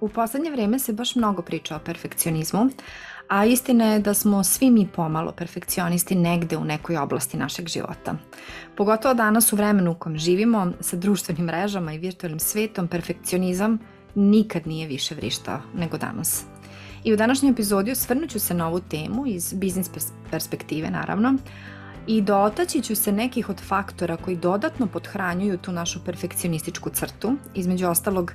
U poslednje vreme se baš mnogo priča o perfekcionizmu, a istina je da smo svi mi pomalo perfekcionisti negde u nekoj oblasti našeg života. Pogotovo danas u vremenu u kojem živimo, sa društvenim mrežama i virtualnim svetom, perfekcionizam nikad nije više vrištao nego danas. I u današnjoj epizodi osvrnuću se na ovu temu iz biznis perspektive naravno, i dotaći ću se nekih od faktora koji dodatno podhranjuju tu našu perfekcionističku crtu, između ostalog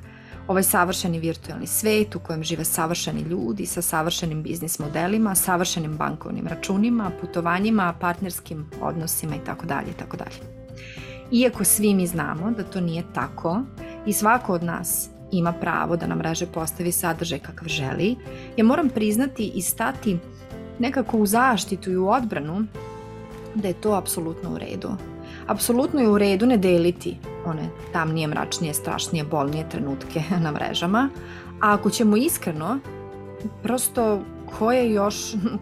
ovaj savršeni virtualni svet u kojem žive savršeni ljudi sa savršenim biznis modelima, savršenim bankovnim računima, putovanjima, partnerskim odnosima i tako dalje i tako dalje. Iako svi mi znamo da to nije tako i svako od nas ima pravo da na mreže postavi sadržaj kakav želi, ja moram priznati i stati nekako u zaštitu i u odbranu da je to apsolutno u redu. Apsolutno je u redu ne deliti one tamnije, mračnije, strašnije, bolnije trenutke na mrežama, a ako ćemo iskreno, prosto ko je još,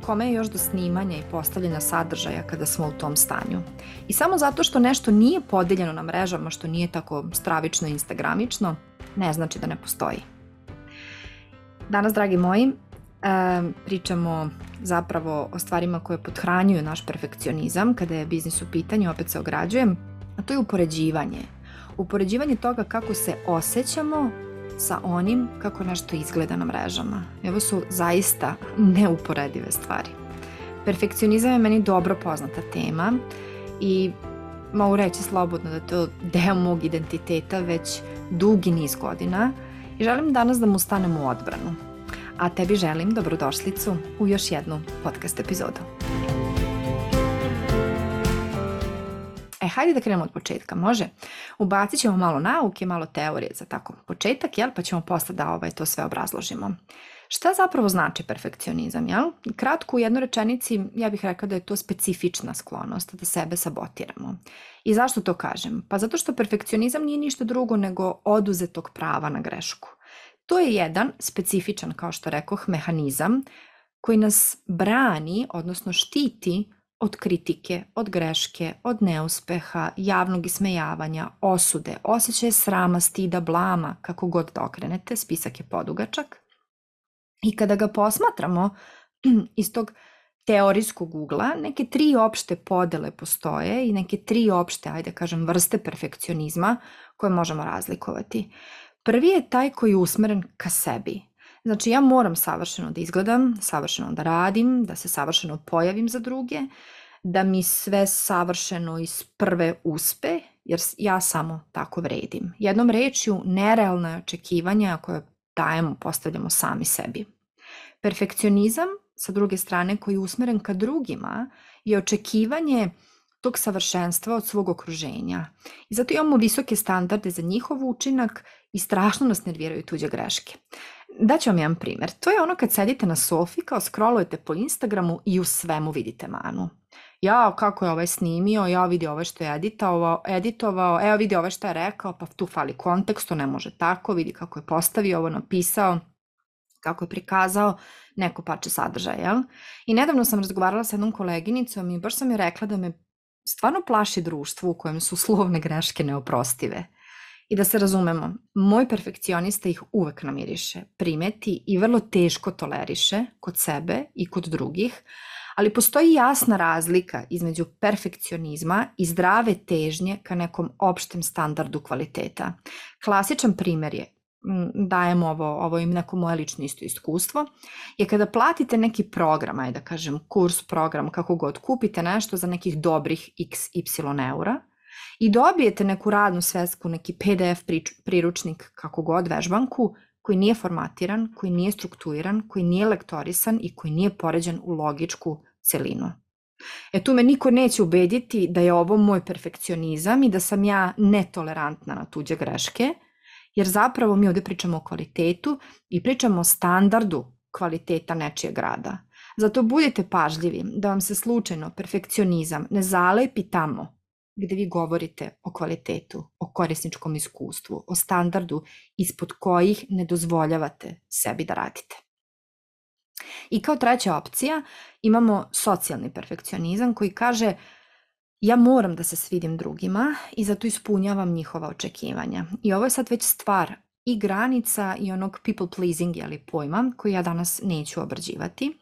kome je još do snimanja i postavljanja sadržaja kada smo u tom stanju. I samo zato što nešto nije podeljeno na mrežama, što nije tako stravično i instagramično, ne znači da ne postoji. Danas, dragi moji, pričamo zapravo o stvarima koje podhranjuju naš perfekcionizam kada je biznis u pitanju, opet se ograđujem, a to je upoređivanje. Upoređivanje toga kako se osjećamo sa onim kako nešto izgleda na mrežama. Evo su zaista neuporedive stvari. Perfekcionizam je meni dobro poznata tema i mogu reći slobodno da je to deo mog identiteta već dugi niz godina i želim danas da mu stanem u odbranu a tebi želim dobrodošlicu u još jednu podcast epizodu. Hajde da krenemo od početka, može? Ubacit ćemo malo nauke, malo teorije za tako početak, jel? Pa ćemo posle da ovaj, to sve obrazložimo. Šta zapravo znači perfekcionizam, jel? Kratko u jednoj rečenici ja bih rekla da je to specifična sklonost da sebe sabotiramo. I zašto to kažem? Pa zato što perfekcionizam nije ništa drugo nego oduzetog prava na grešku. To je jedan specifičan, kao što rekoh, mehanizam koji nas brani, odnosno štiti od kritike, od greške, od neuspeha, javnog ismejavanja, osude, osjećaje srama, stida, blama, kako god da okrenete, spisak je podugačak. I kada ga posmatramo iz tog teorijskog ugla, neke tri opšte podele postoje i neke tri opšte, ajde kažem, vrste perfekcionizma koje možemo razlikovati. Prvi je taj koji je usmeren ka sebi. Znači ja moram savršeno da izgledam, savršeno da radim, da se savršeno pojavim za druge, da mi sve savršeno iz prve uspe, jer ja samo tako vredim. Jednom rečju, nerealne očekivanja koje dajemo, postavljamo sami sebi. Perfekcionizam, sa druge strane, koji je usmeren ka drugima, je očekivanje tog savršenstva od svog okruženja. I zato imamo visoke standarde za njihov učinak i strašno nas nerviraju tuđe greške. Daću vam jedan primjer. To je ono kad sedite na sofi, kao scrollujete po Instagramu i u svemu vidite manu. Ja, kako je ovaj snimio, ja vidi ovo što je editovao, editovao, evo vidi ovo što je rekao, pa tu fali kontekst, to ne može tako, vidi kako je postavio ovo, napisao, kako je prikazao neko pače sadržaja, jel? I nedavno sam razgovarala sa jednom koleginicom i baš sam joj rekla da me stvarno plaši društvo u kojem su slovne greške neoprostive. I da se razumemo, moj perfekcionista ih uvek namiriše, primeti i vrlo teško toleriše kod sebe i kod drugih, ali postoji jasna razlika između perfekcionizma i zdrave težnje ka nekom opštem standardu kvaliteta. Klasičan primer je dajem ovo, ovo im neko moje lično isto iskustvo, je kada platite neki program, ajde da kažem kurs, program, kako god, kupite nešto za nekih dobrih x, y eura i dobijete neku radnu svesku, neki PDF priručnik, kako god, vežbanku, koji nije formatiran, koji nije strukturiran, koji nije lektorisan i koji nije poređen u logičku celinu. E tu me niko neće ubediti da je ovo moj perfekcionizam i da sam ja netolerantna na tuđe greške, jer zapravo mi ovde pričamo o kvalitetu i pričamo o standardu kvaliteta nečijeg rada. Zato budite pažljivi da vam se slučajno perfekcionizam ne zalepi tamo gde vi govorite o kvalitetu, o korisničkom iskustvu, o standardu ispod kojih ne dozvoljavate sebi da radite. I kao treća opcija imamo socijalni perfekcionizam koji kaže ja moram da se svidim drugima i zato ispunjavam njihova očekivanja. I ovo je sad već stvar i granica i onog people pleasing ali pojma koji ja danas neću obrađivati.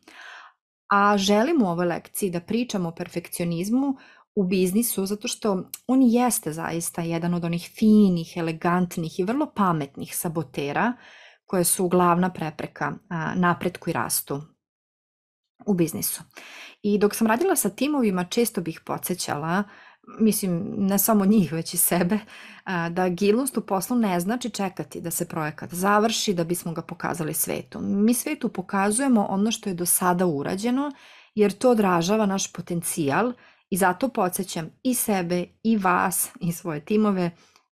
A želim u ovoj lekciji da pričam o perfekcionizmu u biznisu zato što on jeste zaista jedan od onih finih, elegantnih i vrlo pametnih sabotera koje su glavna prepreka napretku i rastu u biznisu. I dok sam radila sa timovima, često bih podsjećala, mislim, ne samo njih, već i sebe, da agilnost u poslu ne znači čekati da se projekat završi da bismo ga pokazali svetu. Mi svetu pokazujemo ono što je do sada urađeno, jer to odražava naš potencijal i zato podsjećam i sebe i vas i svoje timove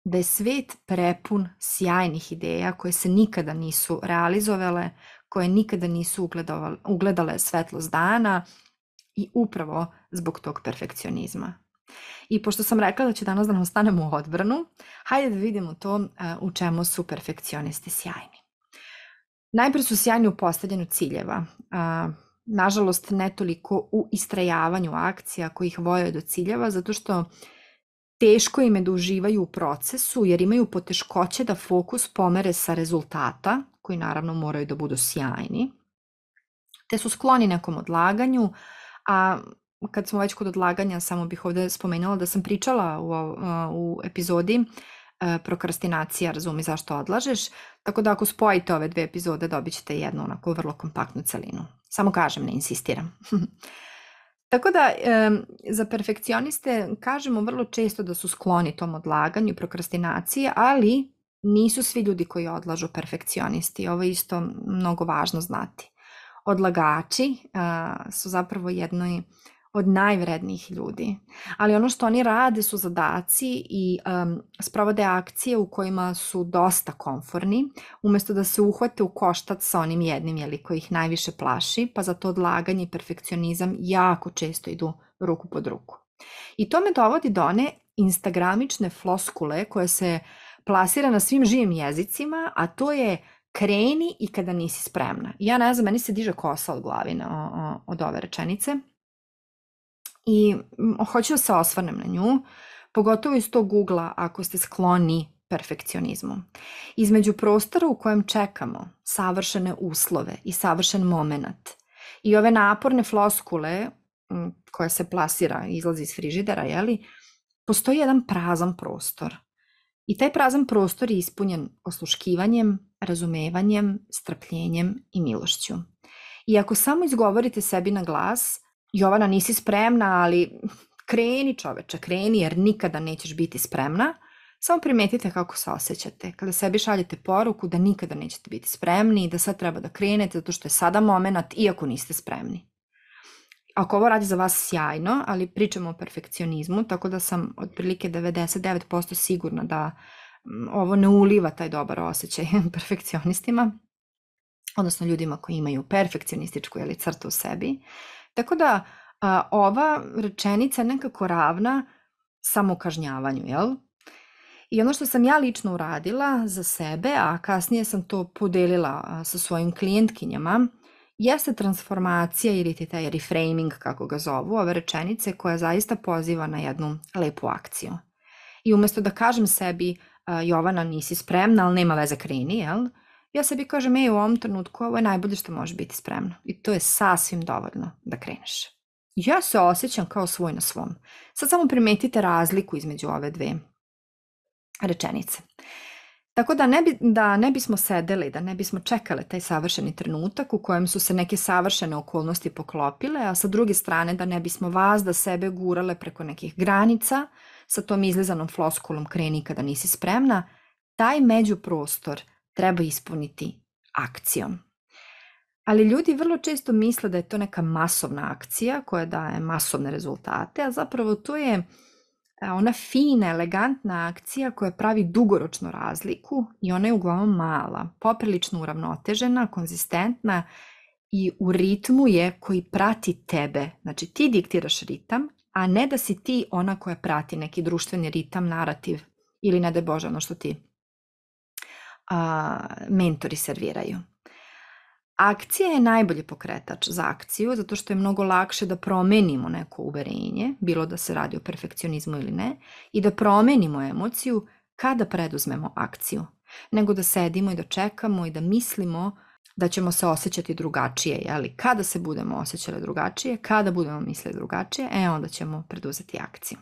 da je svet prepun sjajnih ideja koje se nikada nisu realizovale, koje nikada nisu ugledale svetlost dana i upravo zbog tog perfekcionizma. I pošto sam rekla da će danas da nam stanemo u odbranu, hajde da vidimo to e, u čemu su perfekcionisti sjajni. Najpre su sjajni u postavljanju ciljeva. Nažalost, ne toliko u istrajavanju akcija koji ih voje do ciljeva, zato što teško im je da uživaju u procesu jer imaju poteškoće da fokus pomere sa rezultata, koji naravno moraju da budu sjajni, te su skloni nekom odlaganju, a kad smo već kod odlaganja, samo bih ovde spomenula da sam pričala u, u epizodi prokrastinacija, razumi zašto odlažeš, tako da ako spojite ove dve epizode dobit ćete jednu onako vrlo kompaktnu celinu. Samo kažem, ne insistiram. Tako da e, za perfekcioniste kažemo vrlo često da su skloni tom odlaganju i prokrastinaciji, ali nisu svi ljudi koji odlažu perfekcionisti. Ovo je isto mnogo važno znati. Odlagači a, su zapravo jednoj od najvrednijih ljudi. Ali ono što oni rade su zadaci i um, sprovode akcije u kojima su dosta konforni, umesto da se uhvate u koštac sa onim jednim jeli, koji ih najviše plaši, pa za to odlaganje i perfekcionizam jako često idu ruku pod ruku. I to me dovodi do one instagramične floskule koje se plasira na svim živim jezicima, a to je kreni i kada nisi spremna. Ja ne znam, meni se diže kosa od glavi na, od ove rečenice – i hoću da se osvrnem na nju, pogotovo iz tog ugla ako ste skloni perfekcionizmu. Između prostora u kojem čekamo savršene uslove i savršen moment i ove naporne floskule koja se plasira, izlazi iz frižidera, jeli, postoji jedan prazan prostor. I taj prazan prostor je ispunjen osluškivanjem, razumevanjem, strpljenjem i milošću. I ako samo izgovorite sebi na glas Jovana nisi spremna, ali kreni čoveče, kreni jer nikada nećeš biti spremna. Samo primetite kako se osjećate. Kada sebi šaljete poruku da nikada nećete biti spremni i da sad treba da krenete zato što je sada moment iako niste spremni. Ako ovo radi za vas sjajno, ali pričamo o perfekcionizmu, tako da sam otprilike 99% sigurna da ovo ne uliva taj dobar osjećaj perfekcionistima, odnosno ljudima koji imaju perfekcionističku ili crtu u sebi. Tako da a, ova rečenica nekako ravna samokažnjavanju, jel? I ono što sam ja lično uradila za sebe, a kasnije sam to podelila sa svojim klijentkinjama, jeste transformacija ili taj reframing, kako ga zovu, ove rečenice koja zaista poziva na jednu lepu akciju. I umesto da kažem sebi, Jovana nisi spremna, ali nema veze kreni, jel? Ja sebi kažem, ej, u ovom trenutku ovo je najbolje što može biti spremno. I to je sasvim dovoljno da kreneš. Ja se osjećam kao svoj na svom. Sad samo primetite razliku između ove dve rečenice. Tako da ne, bi, da ne bismo sedeli, da ne bismo čekali taj savršeni trenutak u kojem su se neke savršene okolnosti poklopile, a sa druge strane da ne bismo vas da sebe gurale preko nekih granica sa tom izlizanom floskulom kreni kada nisi spremna, taj međuprostor treba ispuniti akcijom. Ali ljudi vrlo često misle da je to neka masovna akcija koja daje masovne rezultate, a zapravo to je ona fina, elegantna akcija koja pravi dugoročnu razliku i ona je uglavnom mala, poprilično uravnotežena, konzistentna i u ritmu je koji prati tebe. Znači ti diktiraš ritam, a ne da si ti ona koja prati neki društveni ritam, narativ ili ne da Bože ono što ti a, mentori serviraju. Akcija je najbolji pokretač za akciju zato što je mnogo lakše da promenimo neko uverenje, bilo da se radi o perfekcionizmu ili ne, i da promenimo emociju kada preduzmemo akciju. nego da sedimo i da čekamo i da mislimo da ćemo se osjećati drugačije, jeli? Kada se budemo osjećali drugačije, kada budemo mislili drugačije, e onda ćemo preduzeti akciju.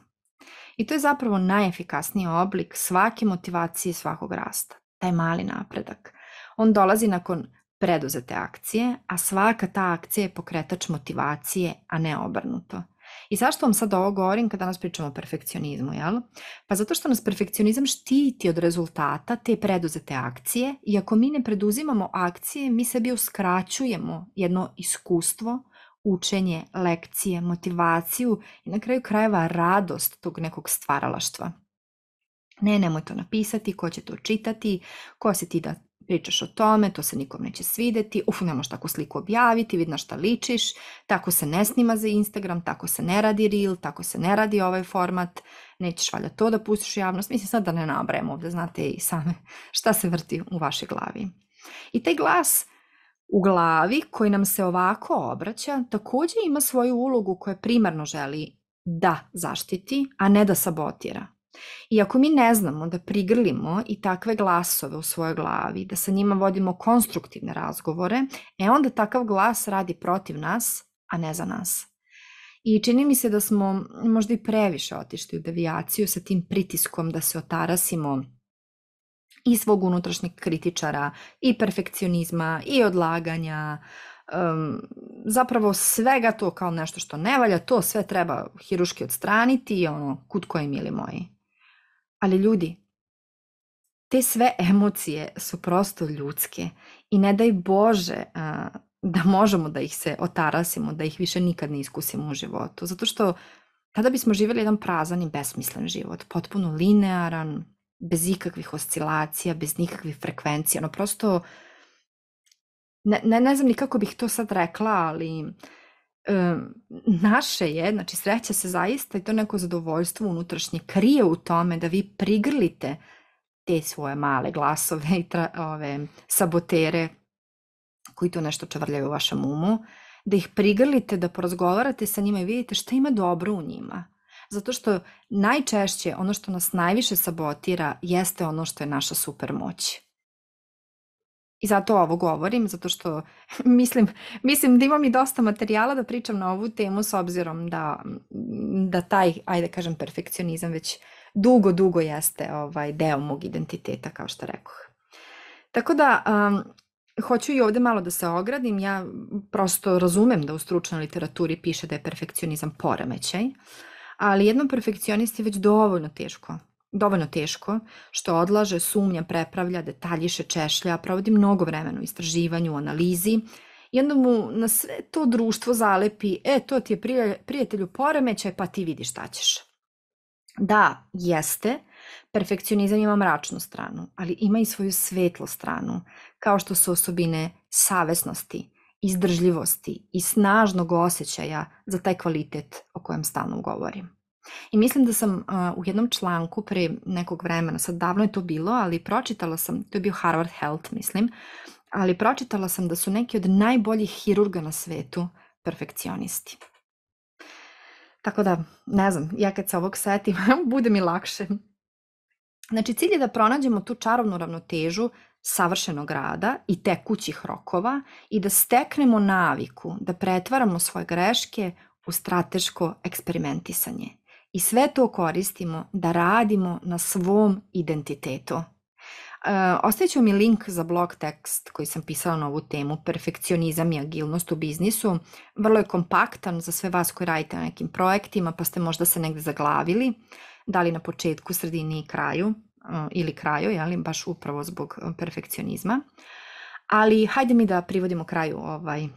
I to je zapravo najefikasniji oblik svake motivacije svakog rasta. Taj mali napredak. On dolazi nakon preduzete akcije, a svaka ta akcija je pokretač motivacije, a ne obrnuto. I zašto vam sad ovo govorim kada danas pričamo o perfekcionizmu, jel? Pa zato što nas perfekcionizam štiti od rezultata te preduzete akcije i ako mi ne preduzimamo akcije, mi sebi uskraćujemo jedno iskustvo, učenje, lekcije, motivaciju i na kraju krajeva radost tog nekog stvaralaštva. Ne, nemoj to napisati, ko će to čitati, ko si ti da pričaš o tome, to se nikom neće svideti, uf, ne možeš takvu sliku objaviti, vidi na šta ličiš, tako se ne snima za Instagram, tako se ne radi reel, tako se ne radi ovaj format, nećeš valjda to da pustiš u javnost, mislim sad da ne nabrajem ovde, znate i same šta se vrti u vašoj glavi. I taj glas u glavi koji nam se ovako obraća takođe ima svoju ulogu koja primarno želi da zaštiti, a ne da sabotira. I ako mi ne znamo da prigrlimo i takve glasove u svojoj glavi, da sa njima vodimo konstruktivne razgovore, e onda takav glas radi protiv nas, a ne za nas. I čini mi se da smo možda i previše otišli u devijaciju sa tim pritiskom da se otarasimo i svog unutrašnjeg kritičara, i perfekcionizma, i odlaganja, um, zapravo svega to kao nešto što ne valja, to sve treba hiruški odstraniti i ono, kut koji mili moji. Ali ljudi, te sve emocije su prosto ljudske i ne daj Bože a, da možemo da ih se otarasimo, da ih više nikad ne iskusimo u životu. Zato što tada bismo živjeli jedan prazan i besmislen život, potpuno linearan, bez ikakvih oscilacija, bez nikakvih frekvencija. Ono prosto, ne, ne, ne znam ni kako bih to sad rekla, ali naše je, znači sreća se zaista i to neko zadovoljstvo unutrašnje krije u tome da vi prigrlite te svoje male glasove i tra, ove sabotere koji to nešto čavrljaju u vašem umu, da ih prigrlite, da porazgovarate sa njima i vidite šta ima dobro u njima. Zato što najčešće ono što nas najviše sabotira jeste ono što je naša super moć. I zato ovo govorim, zato što mislim, mislim da imam i dosta materijala da pričam na ovu temu s obzirom da, da taj, ajde da kažem, perfekcionizam već dugo, dugo jeste ovaj deo mog identiteta, kao što rekoh. Tako da, um, hoću i ovde malo da se ogradim, ja prosto razumem da u stručnoj literaturi piše da je perfekcionizam poremećaj, ali jednom perfekcionisti je već dovoljno teško dovoljno teško, što odlaže, sumnja, prepravlja, detaljiše, češlja, provodi mnogo vremena u istraživanju, analizi i onda mu na sve to društvo zalepi, e, to ti je prijatelju poremećaj, pa ti vidi šta ćeš. Da, jeste, perfekcionizam ima mračnu stranu, ali ima i svoju svetlu stranu, kao što su osobine savesnosti, izdržljivosti i snažnog osjećaja za taj kvalitet o kojem stalno govorim. I mislim da sam uh, u jednom članku pre nekog vremena, sad davno je to bilo, ali pročitala sam, to je bio Harvard Health, mislim, ali pročitala sam da su neki od najboljih hirurga na svetu perfekcionisti. Tako da, ne znam, ja kad se ovog setim, bude mi lakše. Znači, cilj je da pronađemo tu čarovnu ravnotežu savršenog rada i tekućih rokova i da steknemo naviku da pretvaramo svoje greške u strateško eksperimentisanje i sve to koristimo da radimo na svom identitetu. E, ostavit mi link za blog tekst koji sam pisala na ovu temu, perfekcionizam i agilnost u biznisu. Vrlo je kompaktan za sve vas koji radite na nekim projektima, pa ste možda se negde zaglavili, da li na početku, sredini i kraju, e, ili kraju, jeli, baš upravo zbog perfekcionizma. Ali hajde mi da privodimo kraju ovaj,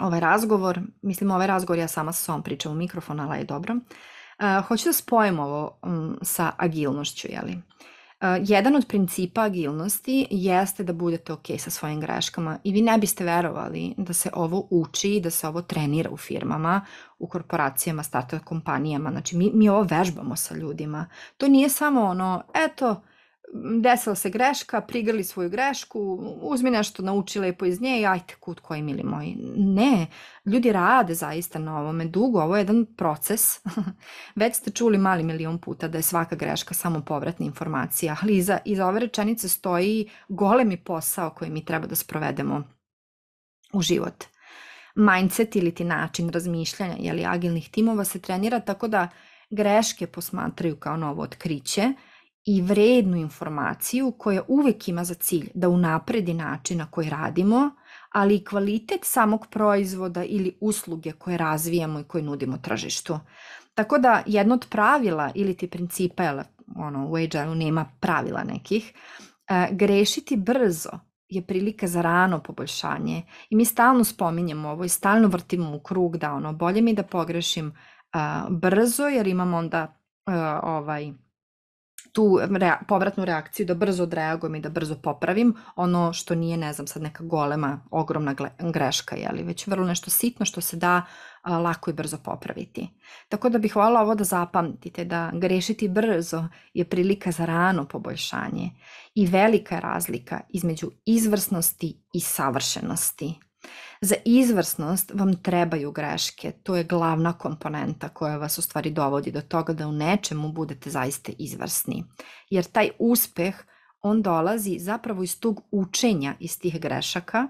ovaj razgovor, mislim ovaj razgovor ja sama sa sobom pričam u mikrofon, ali je dobro. Uh, hoću da spojim ovo um, sa agilnošću, jeli? Uh, jedan od principa agilnosti jeste da budete ok sa svojim greškama i vi ne biste verovali da se ovo uči i da se ovo trenira u firmama, u korporacijama, startup kompanijama. Znači mi, mi ovo vežbamo sa ljudima. To nije samo ono, eto, desila se greška, prigrli svoju grešku, uzmi nešto, nauči lepo iz nje i ajte kut koji mili moji. Ne, ljudi rade zaista na ovome dugo, ovo je jedan proces. Već ste čuli mali milion puta da je svaka greška samo povratna informacija, ali iza, iza ove rečenice stoji golemi posao koji mi treba da sprovedemo u život. Mindset ili ti način razmišljanja jeli, agilnih timova se trenira tako da greške posmatraju kao novo otkriće, i vrednu informaciju koja uvek ima za cilj da unapredi način na koji radimo, ali i kvalitet samog proizvoda ili usluge koje razvijamo i koje nudimo tržištu. Tako da jedno od pravila ili ti principa, jer ono, u agile nema pravila nekih, e, grešiti brzo je prilika za rano poboljšanje i mi stalno spominjemo ovo i stalno vrtimo u krug da ono, bolje mi da pogrešim uh, brzo jer imam onda uh, ovaj, tu rea povratnu reakciju da brzo odreagujem i da brzo popravim ono što nije, ne znam, sad neka golema, ogromna greška, jeli, već vrlo nešto sitno što se da a, lako i brzo popraviti. Tako da bih voljela ovo da zapamtite, da grešiti brzo je prilika za rano poboljšanje i velika je razlika između izvrsnosti i savršenosti. Za izvrsnost vam trebaju greške, to je glavna komponenta koja vas u stvari dovodi do toga da u nečemu budete zaista izvrsni. Jer taj uspeh, on dolazi zapravo iz tog učenja iz tih grešaka,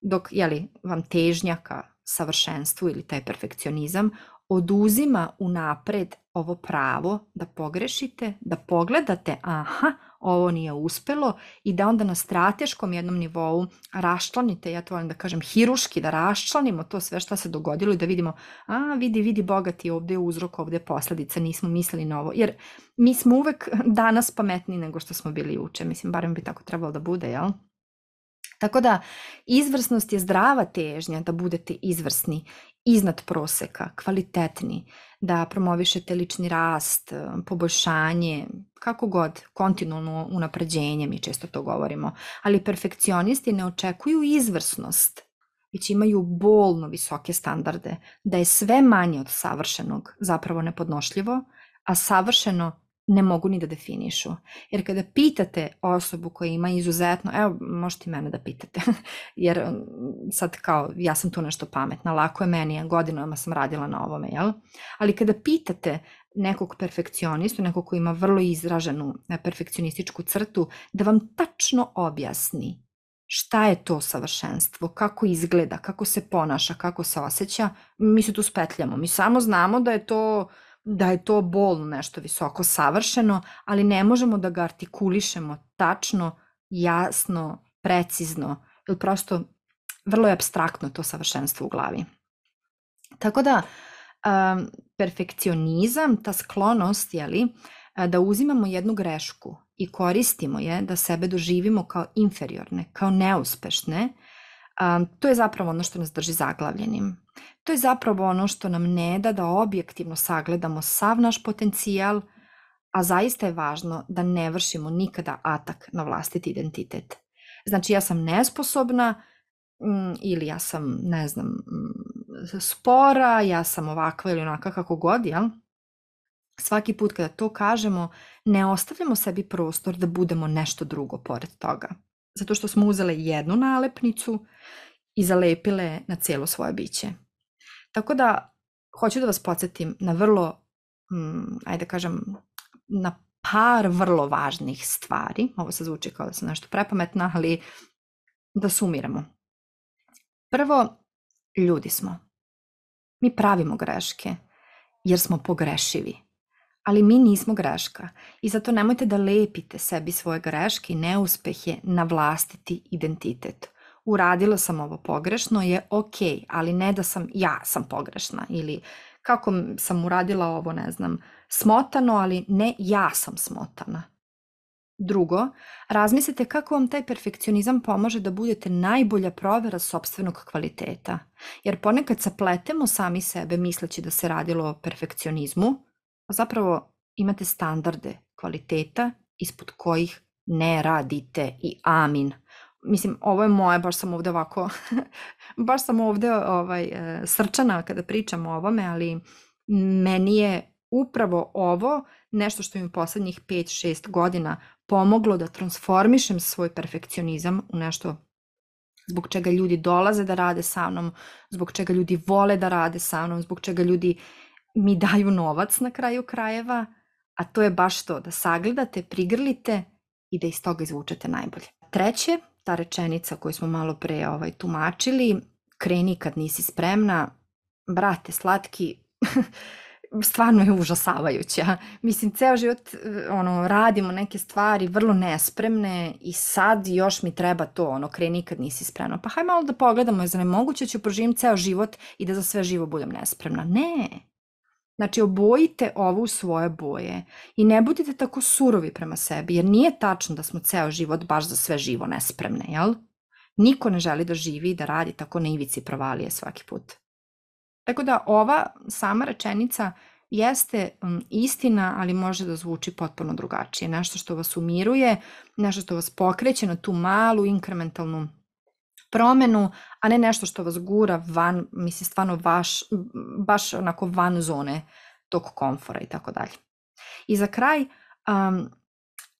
dok jeli, vam težnja ka savršenstvu ili taj perfekcionizam oduzima unapred ovo pravo da pogrešite, da pogledate, aha, ovo nije uspelo i da onda na strateškom jednom nivou raščlanite, ja to volim da kažem hiruški, da raščlanimo to sve što se dogodilo i da vidimo, a vidi, vidi bogati ovde je uzrok, ovde je posledica, nismo mislili na ovo, jer mi smo uvek danas pametniji nego što smo bili uče, mislim, barem bi tako trebalo da bude, jel? Tako da izvrsnost je zdrava težnja da budete izvrsni iznad proseka, kvalitetni, da promovišete lični rast, poboljšanje, kako god, kontinualno unapređenje, mi često to govorimo, ali perfekcionisti ne očekuju izvrsnost, već imaju bolno visoke standarde, da je sve manje od savršenog zapravo nepodnošljivo, a savršeno ne mogu ni da definišu. Jer kada pitate osobu koja ima izuzetno, evo možete mene da pitate, jer sad kao ja sam tu nešto pametna, lako je meni, godinama sam radila na ovome, jel? Ali kada pitate nekog perfekcionistu, nekog ko ima vrlo izraženu e, perfekcionističku crtu, da vam tačno objasni šta je to savršenstvo, kako izgleda, kako se ponaša, kako se osjeća, mi se tu spetljamo. Mi samo znamo da je to da je to bolno nešto visoko savršeno, ali ne možemo da ga artikulišemo tačno, jasno, precizno, ili prosto vrlo je abstraktno to savršenstvo u glavi. Tako da, um, perfekcionizam, ta sklonost, jeli, da uzimamo jednu grešku i koristimo je da sebe doživimo kao inferiorne, kao neuspešne, um, to je zapravo ono što nas drži zaglavljenim. To je zapravo ono što nam ne da da objektivno sagledamo sav naš potencijal, a zaista je važno da ne vršimo nikada atak na vlastiti identitet. Znači ja sam nesposobna mm, ili ja sam, ne znam, mm, spora, ja sam ovakva ili onaka kako god, jel? Svaki put kada to kažemo, ne ostavljamo sebi prostor da budemo nešto drugo pored toga. Zato što smo uzele jednu nalepnicu i zalepile na cijelo svoje biće. Tako da, hoću da vas podsjetim na vrlo, mm, ajde da kažem, na par vrlo važnih stvari. Ovo se zvuči kao da sam nešto prepametna, ali da sumiramo. Prvo, ljudi smo. Mi pravimo greške jer smo pogrešivi. Ali mi nismo greška i zato nemojte da lepite sebi svoje greške i neuspehe na vlastiti identitet uradila sam ovo pogrešno je ok, ali ne da sam ja sam pogrešna ili kako sam uradila ovo, ne znam, smotano, ali ne ja sam smotana. Drugo, razmislite kako vam taj perfekcionizam pomaže da budete najbolja provera sobstvenog kvaliteta. Jer ponekad sapletemo sami sebe misleći da se radilo o perfekcionizmu, a zapravo imate standarde kvaliteta ispod kojih ne radite i amin mislim, ovo je moje, baš sam ovde ovako, baš sam ovde ovaj, e, srčana kada pričam o ovome, ali meni je upravo ovo nešto što mi u poslednjih 5-6 godina pomoglo da transformišem svoj perfekcionizam u nešto zbog čega ljudi dolaze da rade sa mnom, zbog čega ljudi vole da rade sa mnom, zbog čega ljudi mi daju novac na kraju krajeva, a to je baš to, da sagledate, prigrlite i da iz toga izvučete najbolje. Treće, ta rečenica koju smo malo pre ovaj, tumačili, kreni kad nisi spremna, brate, slatki, stvarno je užasavajuća. Mislim, ceo život ono, radimo neke stvari vrlo nespremne i sad još mi treba to, ono, kreni kad nisi spremna. Pa haj malo da pogledamo, je za nemoguće da ću proživim ceo život i da za sve živo budem nespremna. Ne, Znači, obojite ovo u svoje boje i ne budite tako surovi prema sebi, jer nije tačno da smo ceo život baš za sve živo nespremne, jel? Niko ne želi da živi i da radi tako na ivici provalije svaki put. Tako da ova sama rečenica jeste istina, ali može da zvuči potpuno drugačije. Nešto što vas umiruje, nešto što vas pokreće na tu malu inkrementalnu promenu, a ne nešto što vas gura van, mislim stvarno vaš, baš onako van zone tog komfora i tako dalje. I za kraj, um,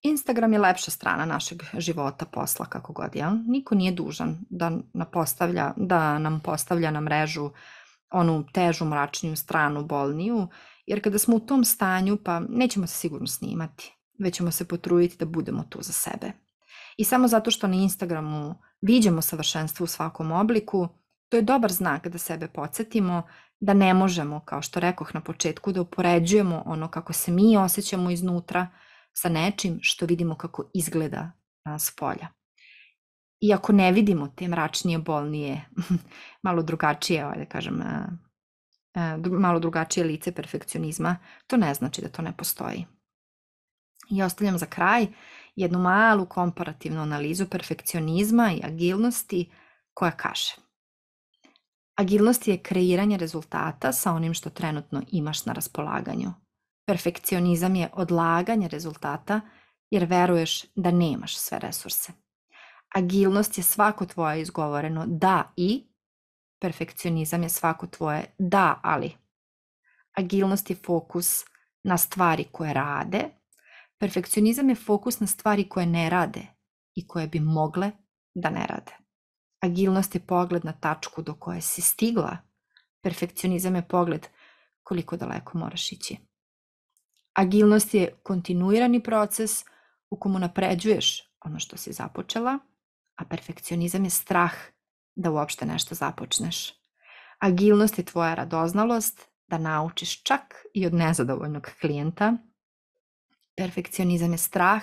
Instagram je lepša strana našeg života, posla, kako god, ja? Niko nije dužan da, napostavlja, da nam postavlja na mrežu onu težu, mračniju stranu, bolniju, jer kada smo u tom stanju, pa nećemo se sigurno snimati, već ćemo se potruditi da budemo tu za sebe. I samo zato što na Instagramu viđemo savršenstvo u svakom obliku, to je dobar znak da sebe podsjetimo da ne možemo, kao što rekoh na početku, da upoređujemo ono kako se mi osjećamo iznutra sa nečim što vidimo kako izgleda s polja. I ako ne vidimo te mračnije, bolnije, malo drugačije, ovaj da kažem, malo drugačije lice perfekcionizma, to ne znači da to ne postoji. I ostavljam za kraj jednu malu komparativnu analizu perfekcionizma i agilnosti koja kaže Agilnost je kreiranje rezultata sa onim što trenutno imaš na raspolaganju. Perfekcionizam je odlaganje rezultata jer veruješ da nemaš sve resurse. Agilnost je svako tvoje izgovoreno da i, perfekcionizam je svako tvoje da ali. Agilnost je fokus na stvari koje rade, Perfekcionizam je fokus na stvari koje ne rade i koje bi mogle da ne rade. Agilnost je pogled na tačku do koje si stigla. Perfekcionizam je pogled koliko daleko moraš ići. Agilnost je kontinuirani proces u komu napređuješ ono što si započela, a perfekcionizam je strah da uopšte nešto započneš. Agilnost je tvoja radoznalost da naučiš čak i od nezadovoljnog klijenta Perfekcionizam je strah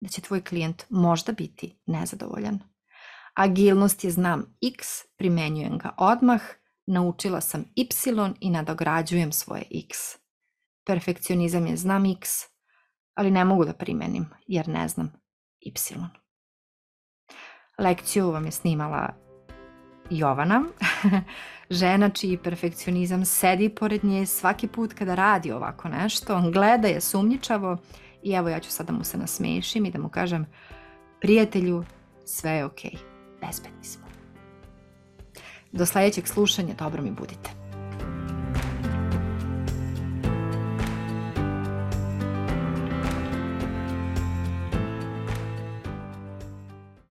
da će tvoj klijent možda biti nezadovoljan. Agilnost je znam X, primenjujem ga odmah, naučila sam Y i nadograđujem svoje X. Perfekcionizam je znam X, ali ne mogu da primenim jer ne znam Y. Lekciju vam je snimala Jovana, žena čiji perfekcionizam sedi pored nje svaki put kada radi ovako nešto, gleda je sumnjičavo i evo ja ću sada mu se nasmešim i da mu kažem prijatelju, sve je okej, okay. bezbedni smo. Do sledećeg slušanja, dobro mi budite.